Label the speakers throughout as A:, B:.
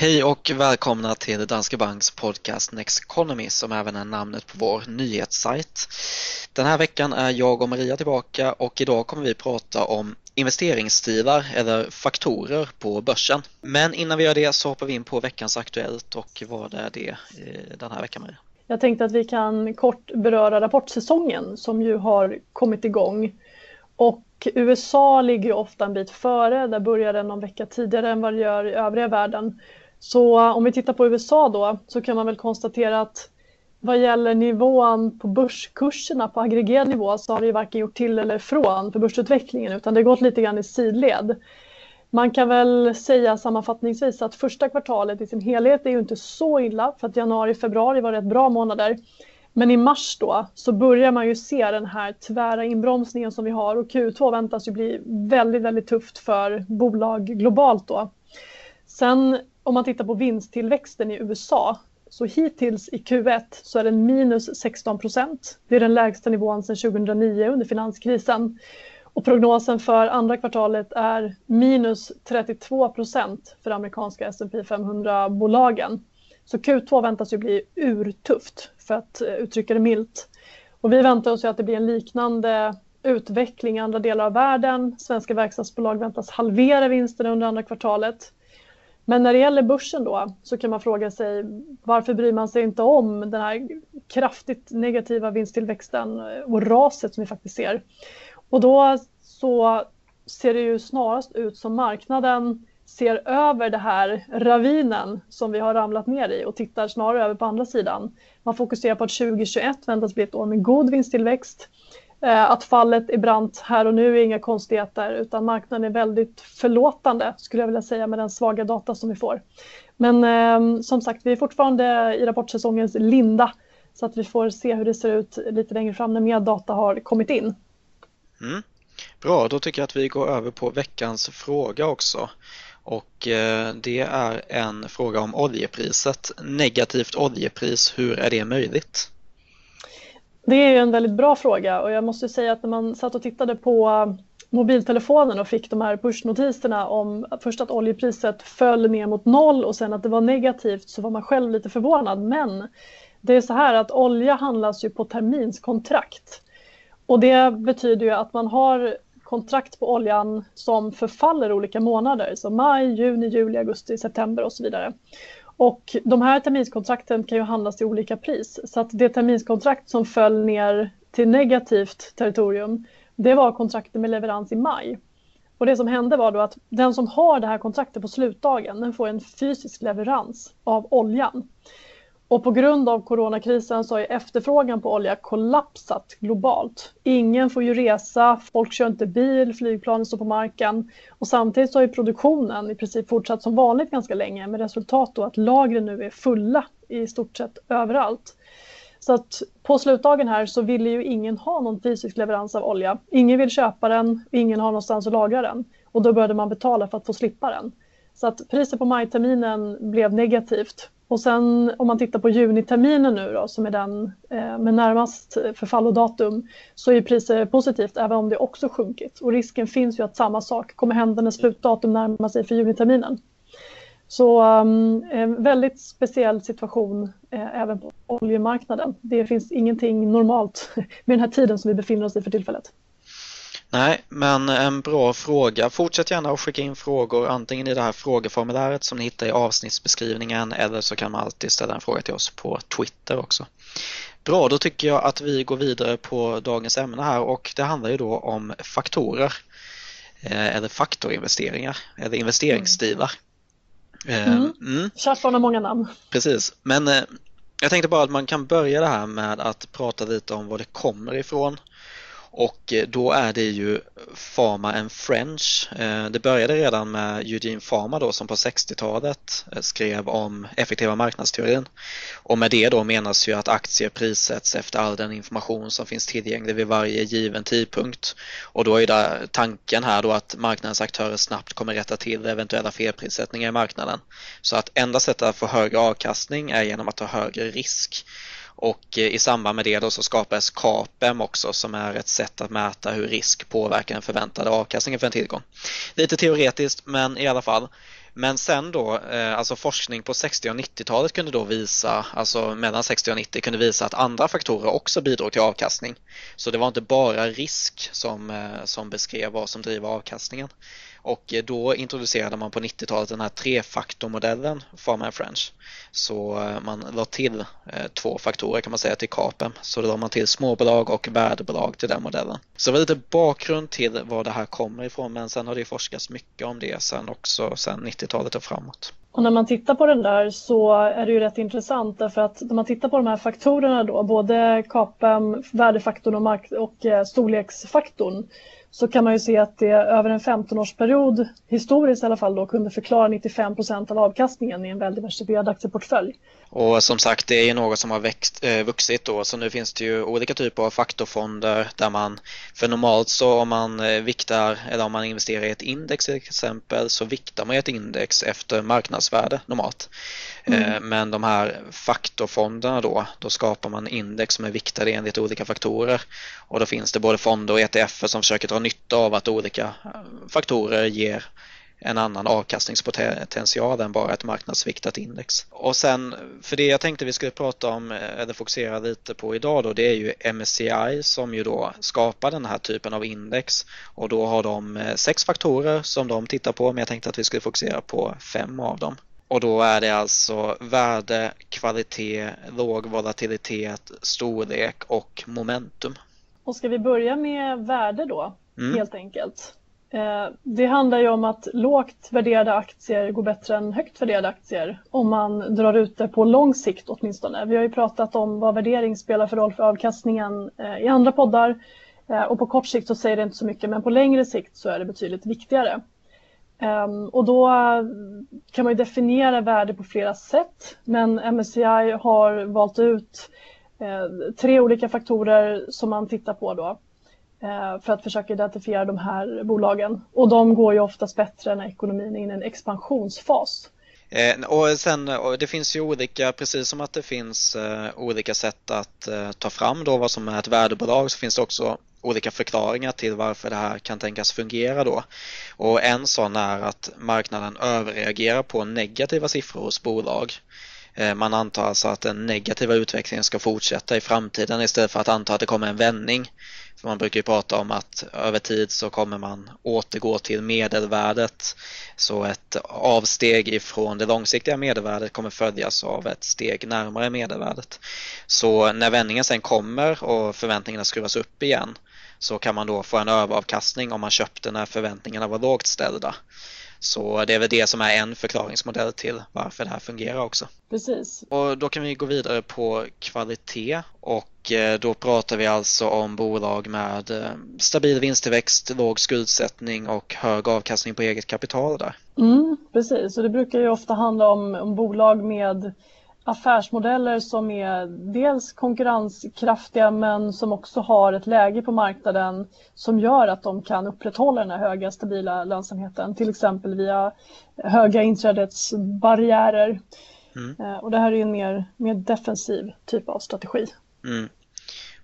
A: Hej och välkomna till Danske Banks podcast Next Economy som även är namnet på vår nyhetssajt. Den här veckan är jag och Maria tillbaka och idag kommer vi prata om investeringsstilar eller faktorer på börsen. Men innan vi gör det så hoppar vi in på veckans Aktuellt och vad är det eh, den här veckan Maria?
B: Jag tänkte att vi kan kort beröra rapportsäsongen som ju har kommit igång. Och USA ligger ofta en bit före, där börjar den någon vecka tidigare än vad det gör i övriga världen. Så om vi tittar på USA då så kan man väl konstatera att vad gäller nivån på börskurserna på aggregerad nivå så har det varken gjort till eller från för börsutvecklingen utan det har gått lite grann i sidled. Man kan väl säga sammanfattningsvis att första kvartalet i sin helhet är ju inte så illa för att januari och februari var rätt bra månader. Men i mars då så börjar man ju se den här tvära inbromsningen som vi har och Q2 väntas ju bli väldigt, väldigt tufft för bolag globalt då. Sen om man tittar på vinsttillväxten i USA så hittills i Q1 så är den minus 16 procent. Det är den lägsta nivån sedan 2009 under finanskrisen. Och prognosen för andra kvartalet är minus 32 procent för amerikanska S&P 500-bolagen. Så Q2 väntas ju bli urtufft för att eh, uttrycka det milt. Och vi väntar oss att det blir en liknande utveckling i andra delar av världen. Svenska verkstadsbolag väntas halvera vinsterna under andra kvartalet. Men när det gäller börsen då så kan man fråga sig varför bryr man sig inte om den här kraftigt negativa vinsttillväxten eh, och raset som vi faktiskt ser. Och då så ser det ju snarast ut som marknaden ser över det här ravinen som vi har ramlat ner i och tittar snarare över på andra sidan. Man fokuserar på att 2021 väntas bli ett år med god vinsttillväxt Eh, att fallet är brant här och nu är inga konstigheter utan marknaden är väldigt förlåtande skulle jag vilja säga med den svaga data som vi får. Men eh, som sagt, vi är fortfarande i rapportsäsongens linda så att vi får se hur det ser ut lite längre fram när mer data har kommit in.
A: Mm. Bra, då tycker jag att vi går över på veckans fråga också. Och eh, det är en fråga om oljepriset. Negativt oljepris, hur är det möjligt?
B: Det är en väldigt bra fråga och jag måste säga att när man satt och tittade på mobiltelefonen och fick de här pushnotiserna om först att oljepriset föll ner mot noll och sen att det var negativt så var man själv lite förvånad. Men det är så här att olja handlas ju på terminskontrakt. Och det betyder ju att man har kontrakt på oljan som förfaller olika månader, så maj, juni, juli, augusti, september och så vidare. Och de här terminskontrakten kan ju handlas till olika pris. Så att det terminskontrakt som föll ner till negativt territorium, det var kontraktet med leverans i maj. Och det som hände var då att den som har det här kontraktet på slutdagen, den får en fysisk leverans av oljan. Och på grund av coronakrisen så har efterfrågan på olja kollapsat globalt. Ingen får ju resa, folk kör inte bil, flygplanen står på marken och samtidigt så har ju produktionen i princip fortsatt som vanligt ganska länge med resultat då att lagren nu är fulla i stort sett överallt. Så att på slutdagen här så ville ju ingen ha någon fysisk leverans av olja. Ingen vill köpa den, ingen har någonstans att lagra den och då började man betala för att få slippa den. Så att priset på majterminen blev negativt och sen om man tittar på juniterminen nu då, som är den eh, med närmast förfallodatum, så är priset positivt även om det också sjunkit. Och risken finns ju att samma sak kommer hända när slutdatum närmar sig för juniterminen. Så um, väldigt speciell situation eh, även på oljemarknaden. Det finns ingenting normalt med den här tiden som vi befinner oss i för tillfället.
A: Nej, men en bra fråga. Fortsätt gärna att skicka in frågor antingen i det här frågeformuläret som ni hittar i avsnittsbeskrivningen eller så kan man alltid ställa en fråga till oss på Twitter också. Bra, då tycker jag att vi går vidare på dagens ämne här och det handlar ju då om faktorer eh, eller faktorinvesteringar eller investeringsstilar.
B: Mm. Mm. mm. Kört har många namn.
A: Precis, men eh, jag tänkte bara att man kan börja det här med att prata lite om var det kommer ifrån och eh, då är det ju Pharma and French. Eh, det började redan med Eugene Pharma då som på 60-talet eh, skrev om effektiva marknadsteorin. Och med det då menas ju att aktier prissätts efter all den information som finns tillgänglig vid varje given tidpunkt. Och då är det tanken här då att marknadens aktörer snabbt kommer rätta till eventuella felprissättningar i marknaden. Så att enda sättet att få högre avkastning är genom att ta högre risk. Och eh, i samband med det då så skapades CAPEM också som är ett sätt att mäta hur risk påverkar den förväntade avkastningen för en tillgång. Lite teoretiskt men i alla fall. Men sen då, eh, alltså forskning på 60 och 90-talet kunde då visa, alltså mellan 60 och 90 kunde visa att andra faktorer också bidrog till avkastning. Så det var inte bara risk som, eh, som beskrev vad som driver avkastningen. Och eh, då introducerade man på 90-talet den här trefaktormodellen Farmer French. Så man la till två faktorer kan man säga till kapen. Så då la man till småbolag och värdebolag till den modellen. Så det var lite bakgrund till var det här kommer ifrån men sen har det forskats mycket om det sen också sen 90-talet och framåt.
B: Och när man tittar på den där så är det ju rätt intressant därför att när man tittar på de här faktorerna då, både KAPEM, värdefaktorn och, mark- och eh, storleksfaktorn så kan man ju se att det över en 15-årsperiod, historiskt i alla fall, då, kunde förklara 95 procent av avkastningen i en väl diversifierad aktieportfölj.
A: Och som sagt, det är ju något som har växt, eh, vuxit då, så nu finns det ju olika typer av faktorfonder där man, för normalt så om man eh, viktar eller om man investerar i ett index till exempel så viktar man ett index efter marknadsvärde normalt. Mm. Eh, men de här faktorfonderna då, då skapar man index som är viktade enligt olika faktorer och då finns det både fonder och ETF som försöker dra nytta av att olika eh, faktorer ger en annan avkastningspotential än bara ett marknadsviktat index. Och sen, för det jag tänkte vi skulle prata om eh, eller fokusera lite på idag då, det är ju MSCI som ju då skapar den här typen av index och då har de eh, sex faktorer som de tittar på men jag tänkte att vi skulle fokusera på fem av dem. Och då är det alltså värde, kvalitet, låg volatilitet, storlek och momentum.
B: Och ska vi börja med värde då, mm. helt enkelt? Eh, det handlar ju om att lågt värderade aktier går bättre än högt värderade aktier om man drar ut det på lång sikt åtminstone. Vi har ju pratat om vad värdering spelar för roll för avkastningen eh, i andra poddar eh, och på kort sikt så säger det inte så mycket men på längre sikt så är det betydligt viktigare. Ehm, och då kan man ju definiera värde på flera sätt men MSCI har valt ut tre olika faktorer som man tittar på då. Eh, för att försöka identifiera de här bolagen. Och de går ju oftast bättre när ekonomin är i en expansionsfas.
A: Eh, och sen, och det finns ju olika, precis som att det finns eh, olika sätt att ta fram då vad som är ett värdebolag så finns det också olika förklaringar till varför det här kan tänkas fungera då. Och en sån är att marknaden överreagerar på negativa siffror hos bolag. Eh, man antar alltså att den negativa utvecklingen ska fortsätta i framtiden istället för att anta att det kommer en vändning. För man brukar ju prata om att över tid så kommer man återgå till medelvärdet. Så ett avsteg ifrån det långsiktiga medelvärdet kommer följas av ett steg närmare medelvärdet. Så när vändningen sen kommer och förväntningarna skruvas upp igen så kan man då få en överavkastning om man köpte när förväntningarna var lågt ställda. Så det är väl det som är en förklaringsmodell till varför det här fungerar också.
B: Precis.
A: Och då kan vi gå vidare på kvalitet och eh, då pratar vi alltså om bolag med eh, stabil vinsttillväxt, låg skuldsättning och hög avkastning på eget kapital där.
B: Mm, precis, och det brukar ju ofta handla om, om bolag med affärsmodeller som är dels konkurrenskraftiga men som också har ett läge på marknaden som gör att de kan upprätthålla den här höga stabila lönsamheten, till exempel via höga inträdesbarriärer. Mm. Eh, och det här är en mer, mer defensiv typ av strategi.
A: Mm.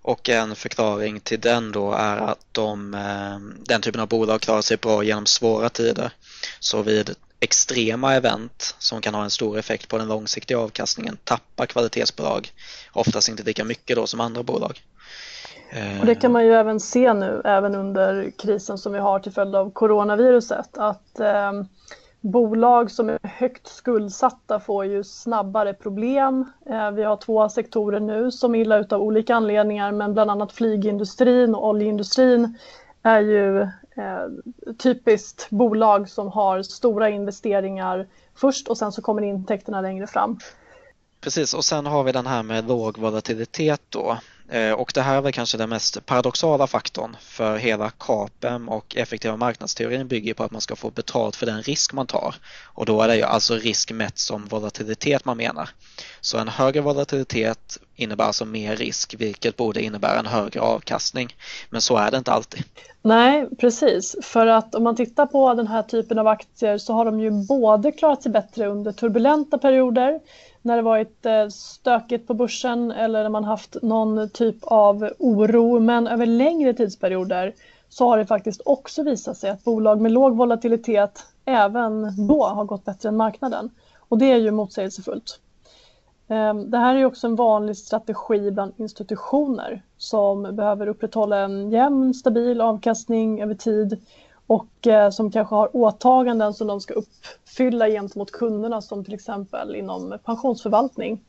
A: Och en förklaring till den då är att de, eh, den typen av bolag klarar sig bra genom svåra tider. Så vid extrema event som kan ha en stor effekt på den långsiktiga avkastningen tappar kvalitetsbolag oftast inte lika mycket då som andra bolag.
B: Och det kan man ju även se nu, även under krisen som vi har till följd av coronaviruset, att eh, bolag som är högt skuldsatta får ju snabbare problem. Eh, vi har två sektorer nu som är illa ut av olika anledningar, men bland annat flygindustrin och oljeindustrin är ju eh, typiskt bolag som har stora investeringar först och sen så kommer intäkterna längre fram.
A: Precis och sen har vi den här med låg volatilitet då. Eh, och det här är väl kanske den mest paradoxala faktorn för hela KAPEM och effektiva marknadsteorin bygger på att man ska få betalt för den risk man tar. Och då är det ju alltså risk mätt som volatilitet man menar. Så en högre volatilitet innebär alltså mer risk vilket borde innebära en högre avkastning. Men så är det inte alltid.
B: Nej, precis. För att om man tittar på den här typen av aktier så har de ju både klarat sig bättre under turbulenta perioder när det varit eh, stökigt på börsen eller när man haft någon typ av oro. Men över längre tidsperioder så har det faktiskt också visat sig att bolag med låg volatilitet även då har gått bättre än marknaden. Och det är ju motsägelsefullt. Ehm, det här är också en vanlig strategi bland institutioner som behöver upprätthålla en jämn, stabil avkastning över tid och eh, som kanske har åtaganden som de ska uppfylla gentemot kunderna som till exempel inom pensionsförvaltning.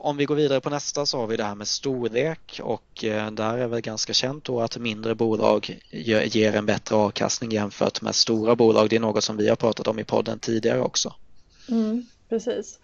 A: Om vi går vidare på nästa så har vi det här med storlek och eh, där är väl ganska känt då att mindre bolag ger en bättre avkastning jämfört med stora bolag. Det är något som vi har pratat om i podden tidigare också.
B: Mm, precis.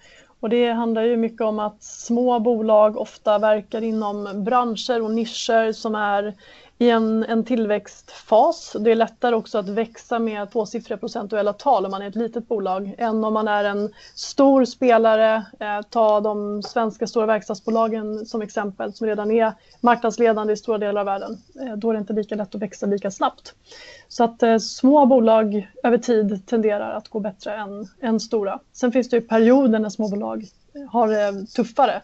B: Och det handlar ju mycket om att små bolag ofta verkar inom branscher och nischer som är i en, en tillväxtfas. Det är lättare också att växa med tvåsiffriga procentuella tal om man är ett litet bolag än om man är en stor spelare. Eh, ta de svenska stora verkstadsbolagen som exempel som redan är marknadsledande i stora delar av världen. Eh, då är det inte lika lätt att växa lika snabbt. Så att eh, små bolag över tid tenderar att gå bättre än, än stora. Sen finns det ju perioder när småbolag eh, har det tuffare.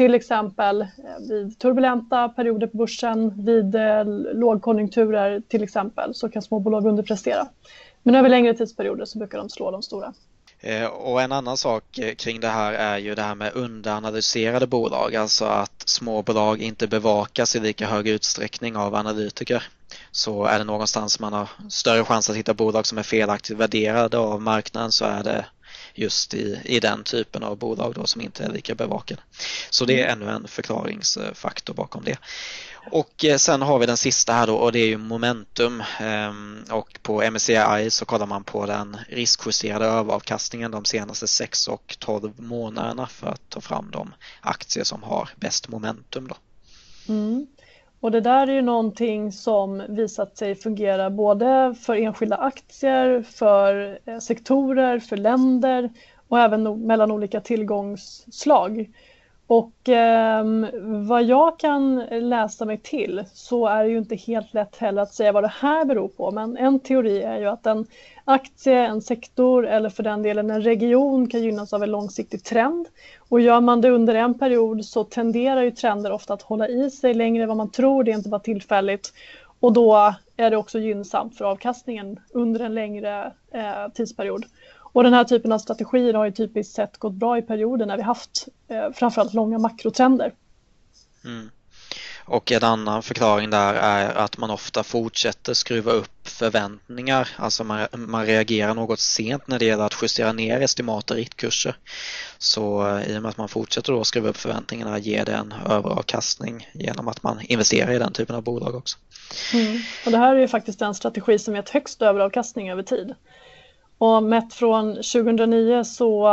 B: Till exempel eh, vid turbulenta perioder på börsen, vid eh, lågkonjunkturer till exempel, så kan småbolag underprestera. Men över längre tidsperioder så brukar de slå de stora.
A: Eh, och en annan sak kring det här är ju det här med underanalyserade bolag, alltså att småbolag inte bevakas i lika hög utsträckning av analytiker. Så är det någonstans man har större chans att hitta bolag som är felaktigt värderade av marknaden så är det just i, i den typen av bolag då som inte är lika bevakade. Så det är mm. ännu en förklaringsfaktor bakom det. Och eh, sen har vi den sista här då och det är ju momentum ehm, och på MSCI så kollar man på den riskjusterade överavkastningen de senaste 6 och 12 månaderna för att ta fram de aktier som har bäst momentum. Då.
B: Mm. Och det där är ju någonting som visat sig fungera både för enskilda aktier, för eh, sektorer, för länder och även mellan olika tillgångsslag. Och eh, vad jag kan läsa mig till så är det ju inte helt lätt heller att säga vad det här beror på. Men en teori är ju att en aktie, en sektor eller för den delen en region kan gynnas av en långsiktig trend. Och gör man det under en period så tenderar ju trender ofta att hålla i sig längre än vad man tror. Det är inte bara tillfälligt. Och då är det också gynnsamt för avkastningen under en längre eh, tidsperiod. Och den här typen av strategier har ju typiskt sett gått bra i perioder när vi haft eh, framförallt långa makrotrender.
A: Mm. Och en annan förklaring där är att man ofta fortsätter skruva upp förväntningar, alltså man, man reagerar något sent när det gäller att justera ner estimat och riktkurser. Så eh, i och med att man fortsätter då skruva upp förväntningarna ger det en överavkastning genom att man investerar i den typen av bolag också.
B: Mm. Och det här är ju faktiskt en strategi som gett högst överavkastning över tid. Och mätt från 2009 så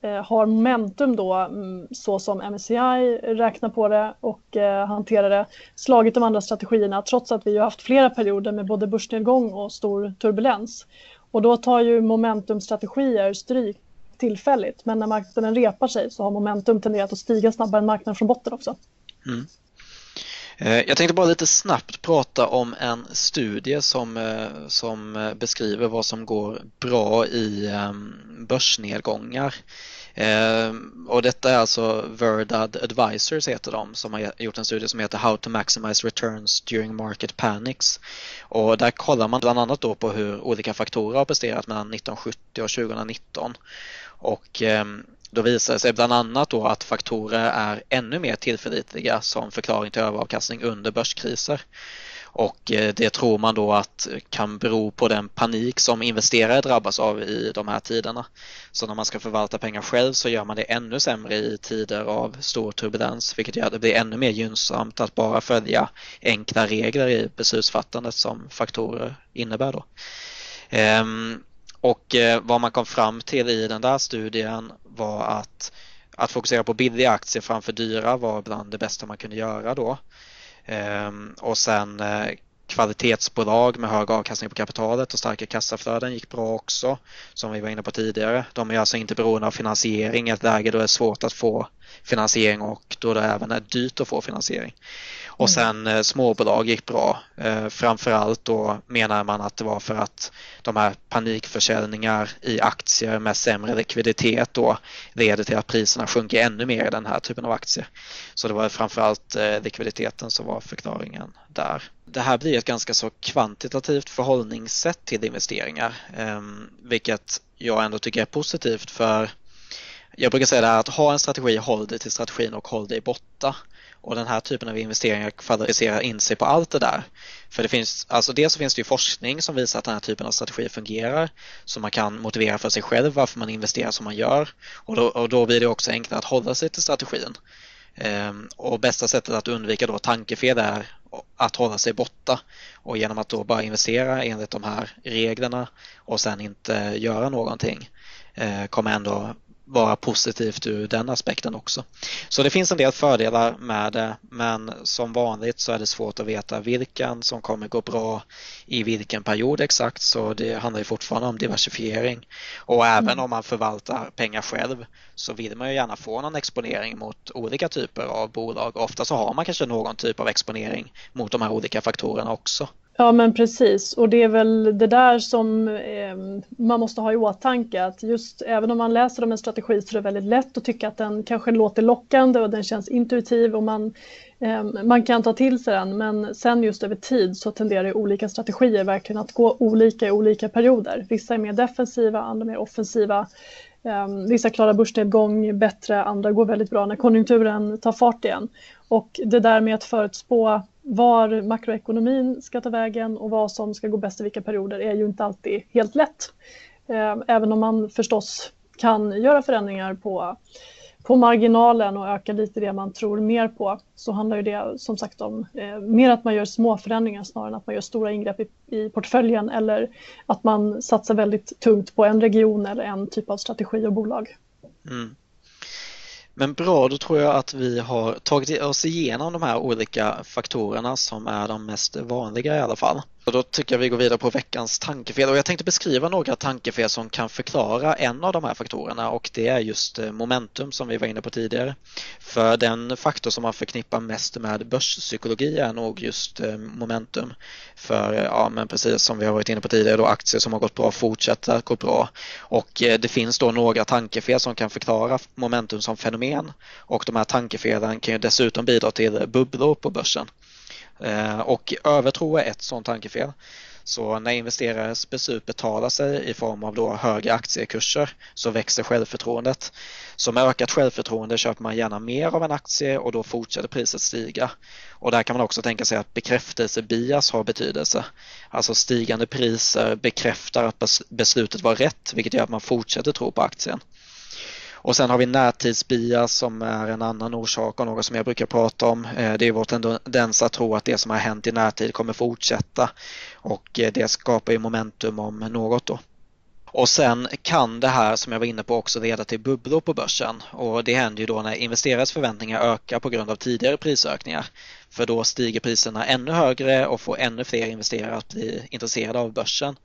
B: eh, har Momentum då, mm, så som MSCI räknar på det och eh, hanterar det, slagit de andra strategierna trots att vi har haft flera perioder med både börsnedgång och stor turbulens. Och då tar ju Momentum-strategier stryk tillfälligt men när marknaden repar sig så har Momentum tenderat att stiga snabbare än marknaden från botten också. Mm.
A: Eh, jag tänkte bara lite snabbt prata om en studie som, eh, som eh, beskriver vad som går bra i ehm, börsnedgångar. Och detta är alltså Verdad Advisors heter de som har gjort en studie som heter How to Maximize Returns During Market Panics. Och där kollar man bland annat då på hur olika faktorer har presterat mellan 1970 och 2019. Och ehm, då visar det sig bland annat då att faktorer är ännu mer tillförlitliga som förklaring till överavkastning under börskriser. Och eh, det tror man då att kan bero på den panik som investerare drabbas av i de här tiderna. Så när man ska förvalta pengar själv så gör man det ännu sämre i tider av stor turbulens vilket gör att det blir ännu mer gynnsamt att bara följa enkla regler i beslutsfattandet som faktorer innebär då. Ehm, och eh, vad man kom fram till i den där studien var att att fokusera på billiga aktier framför dyra var bland det bästa man kunde göra då. Ehm, och sen eh, kvalitetsbolag med hög avkastning på kapitalet och starka kassaflöden gick bra också som vi var inne på tidigare. De är alltså inte beroende av finansiering i ett läge då det är svårt att få finansiering och då det även är dyrt att få finansiering. Och sen eh, småbolag gick bra. Eh, framförallt då menar man att det var för att de här panikförsäljningar i aktier med sämre likviditet då leder till att priserna sjunker ännu mer i den här typen av aktier. Så det var framförallt eh, likviditeten som var förklaringen där. Det här blir ett ganska så kvantitativt förhållningssätt till investeringar, eh, vilket jag ändå tycker är positivt för jag brukar säga det här att ha en strategi, håll dig till strategin och håll dig borta. Och den här typen av investeringar kvalificerar in sig på allt det där. För det finns, alltså dels så finns det ju forskning som visar att den här typen av strategi fungerar. Så man kan motivera för sig själv varför man investerar som man gör. Och då, och då blir det också enklare att hålla sig till strategin. Ehm, och bästa sättet att undvika då tankefel är att hålla sig borta. Och genom att då bara investera enligt de här reglerna och sen inte göra någonting eh, kommer ändå vara positivt ur den aspekten också. Så det finns en del fördelar med det men som vanligt så är det svårt att veta vilken som kommer gå bra i vilken period exakt så det handlar ju fortfarande om diversifiering. Och även mm. om man förvaltar pengar själv så vill man ju gärna få någon exponering mot olika typer av bolag. Ofta så har man kanske någon typ av exponering mot de här olika faktorerna också.
B: Ja men precis och det är väl det där som eh, man måste ha i åtanke att just även om man läser om en strategi så är det väldigt lätt att tycka att den kanske låter lockande och den känns intuitiv och man, eh, man kan ta till sig den men sen just över tid så tenderar olika strategier verkligen att gå olika i olika perioder. Vissa är mer defensiva, andra mer offensiva. Eh, vissa klarar börsnedgång bättre, andra går väldigt bra när konjunkturen tar fart igen. Och det där med att förutspå var makroekonomin ska ta vägen och vad som ska gå bäst i vilka perioder är ju inte alltid helt lätt. Ehm, även om man förstås kan göra förändringar på, på marginalen och öka lite det man tror mer på så handlar ju det som sagt om eh, mer att man gör små förändringar snarare än att man gör stora ingrepp i, i portföljen eller att man satsar väldigt tungt på en region eller en typ av strategi och bolag. Mm.
A: Men bra, då tror jag att vi har tagit oss igenom de här olika faktorerna som är de mest vanliga i alla fall. Och då tycker jag vi går vidare på veckans tankefel och jag tänkte beskriva några tankefel som kan förklara en av de här faktorerna och det är just eh, momentum som vi var inne på tidigare. För den faktor som man förknippar mest med börspsykologi är nog just eh, momentum. För eh, ja, men precis som vi har varit inne på tidigare då aktier som har gått bra fortsätter att gå bra och det finns då några tankefel som kan förklara momentum som fenomen och de här tankefelen kan ju dessutom bidra till bubblor på börsen. Eh, och övertro är ett sådant tankefel. Så när investerares beslut betalar sig i form av då högre aktiekurser så växer självförtroendet. Så med ökat självförtroende köper man gärna mer av en aktie och då fortsätter priset stiga. Och där kan man också tänka sig att bekräftelsebias har betydelse. Alltså stigande priser bekräftar att beslutet var rätt vilket gör att man fortsätter tro på aktien. Och sen har vi närtidsbias som är en annan orsak och något som jag brukar prata om. Eh, det är vår tendens att tro att det som har hänt i närtid kommer fortsätta och eh, det skapar ju momentum om något då. Och sen kan det här som jag var inne på också leda till bubblor på börsen och det händer ju då när investerares förväntningar ökar på grund av tidigare prisökningar. För då stiger priserna ännu högre och får ännu fler investerare att bli intresserade av börsen.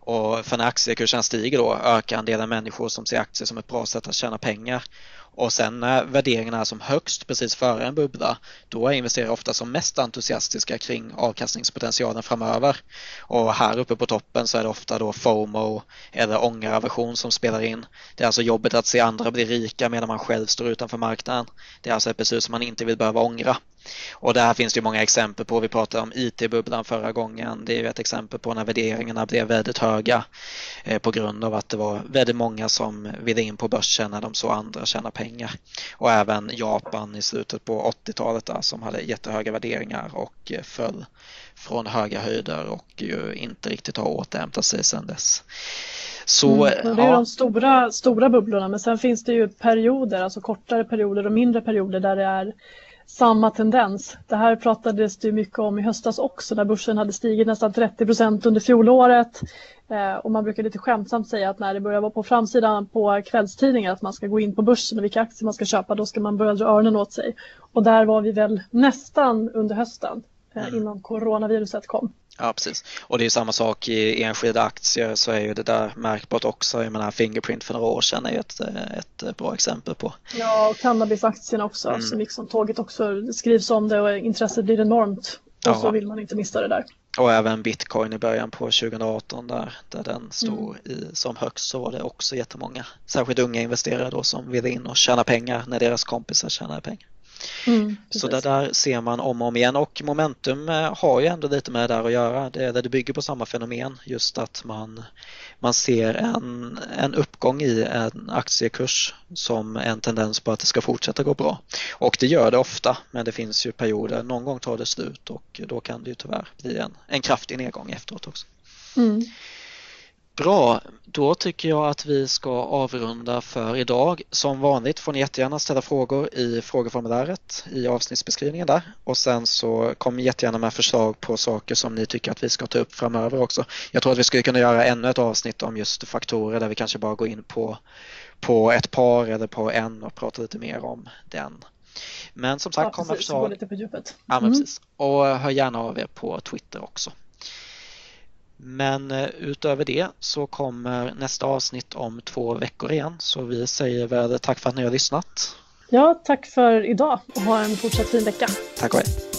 A: Och för när aktiekursen stiger då ökar andelen människor som ser aktier som ett bra sätt att tjäna pengar. Och sen när värderingarna är som högst precis före en bubbla, då är investerare ofta som mest entusiastiska kring avkastningspotentialen framöver. Och här uppe på toppen så är det ofta då FOMO eller ångeraversion som spelar in. Det är alltså jobbet att se andra bli rika medan man själv står utanför marknaden. Det är alltså ett beslut som man inte vill behöva ångra. Och där finns det många exempel på, vi pratade om IT-bubblan förra gången, det är ju ett exempel på när värderingarna blev väldigt höga eh, på grund av att det var väldigt många som ville in på börsen när de såg andra tjäna pengar. Och även Japan i slutet på 80-talet där, som hade jättehöga värderingar och eh, föll från höga höjder och ju inte riktigt har återhämtat sig sedan dess.
B: Så, mm, det är ja. de stora, stora bubblorna men sen finns det ju perioder, alltså kortare perioder och mindre perioder där det är samma tendens. Det här pratades det mycket om i höstas också när börsen hade stigit nästan 30 procent under fjolåret. Eh, och man brukar lite skämtsamt säga att när det börjar vara på framsidan på kvällstidningar att man ska gå in på börsen och vilka aktier man ska köpa, då ska man börja dra öronen åt sig. Och där var vi väl nästan under hösten eh, mm. innan coronaviruset kom.
A: Ja, precis. Och det är samma sak i enskilda aktier så är ju det där märkbart också. Jag menar Fingerprint för några år sedan är ju ett, ett bra exempel på.
B: Ja, och cannabisaktierna också mm. som liksom tåget också skrivs om det och intresset blir enormt. Och ja. så vill man inte missa det där.
A: Och även bitcoin i början på 2018 där, där den stod mm. i, som högst så var det också jättemånga, särskilt unga investerare då som ville in och tjäna pengar när deras kompisar tjänade pengar. Mm, så det där ser man om och om igen och momentum eh, har ju ändå lite med det där att göra. Det, det bygger på samma fenomen just att man, man ser en, en uppgång i en aktiekurs som en tendens på att det ska fortsätta gå bra. Och det gör det ofta men det finns ju perioder, någon gång tar det slut och då kan det ju tyvärr bli en, en kraftig nedgång efteråt också. Mm. Bra, då tycker jag att vi ska avrunda för idag. Som vanligt får ni jättegärna ställa frågor i frågeformuläret i avsnittsbeskrivningen där och sen så kom jättegärna med förslag på saker som ni tycker att vi ska ta upp framöver också. Jag tror att vi skulle kunna göra ännu ett avsnitt om just faktorer där vi kanske bara går in på, på ett par eller på en och pratar lite mer om den. Men som sagt, ja, kom med förslag.
B: Lite på djupet.
A: Ja, men mm. precis. Och hör gärna av er på Twitter också. Men eh, utöver det så kommer nästa avsnitt om två veckor igen så vi säger väl tack för att ni har lyssnat.
B: Ja, tack för idag och ha en fortsatt fin vecka.
A: Tack och hej.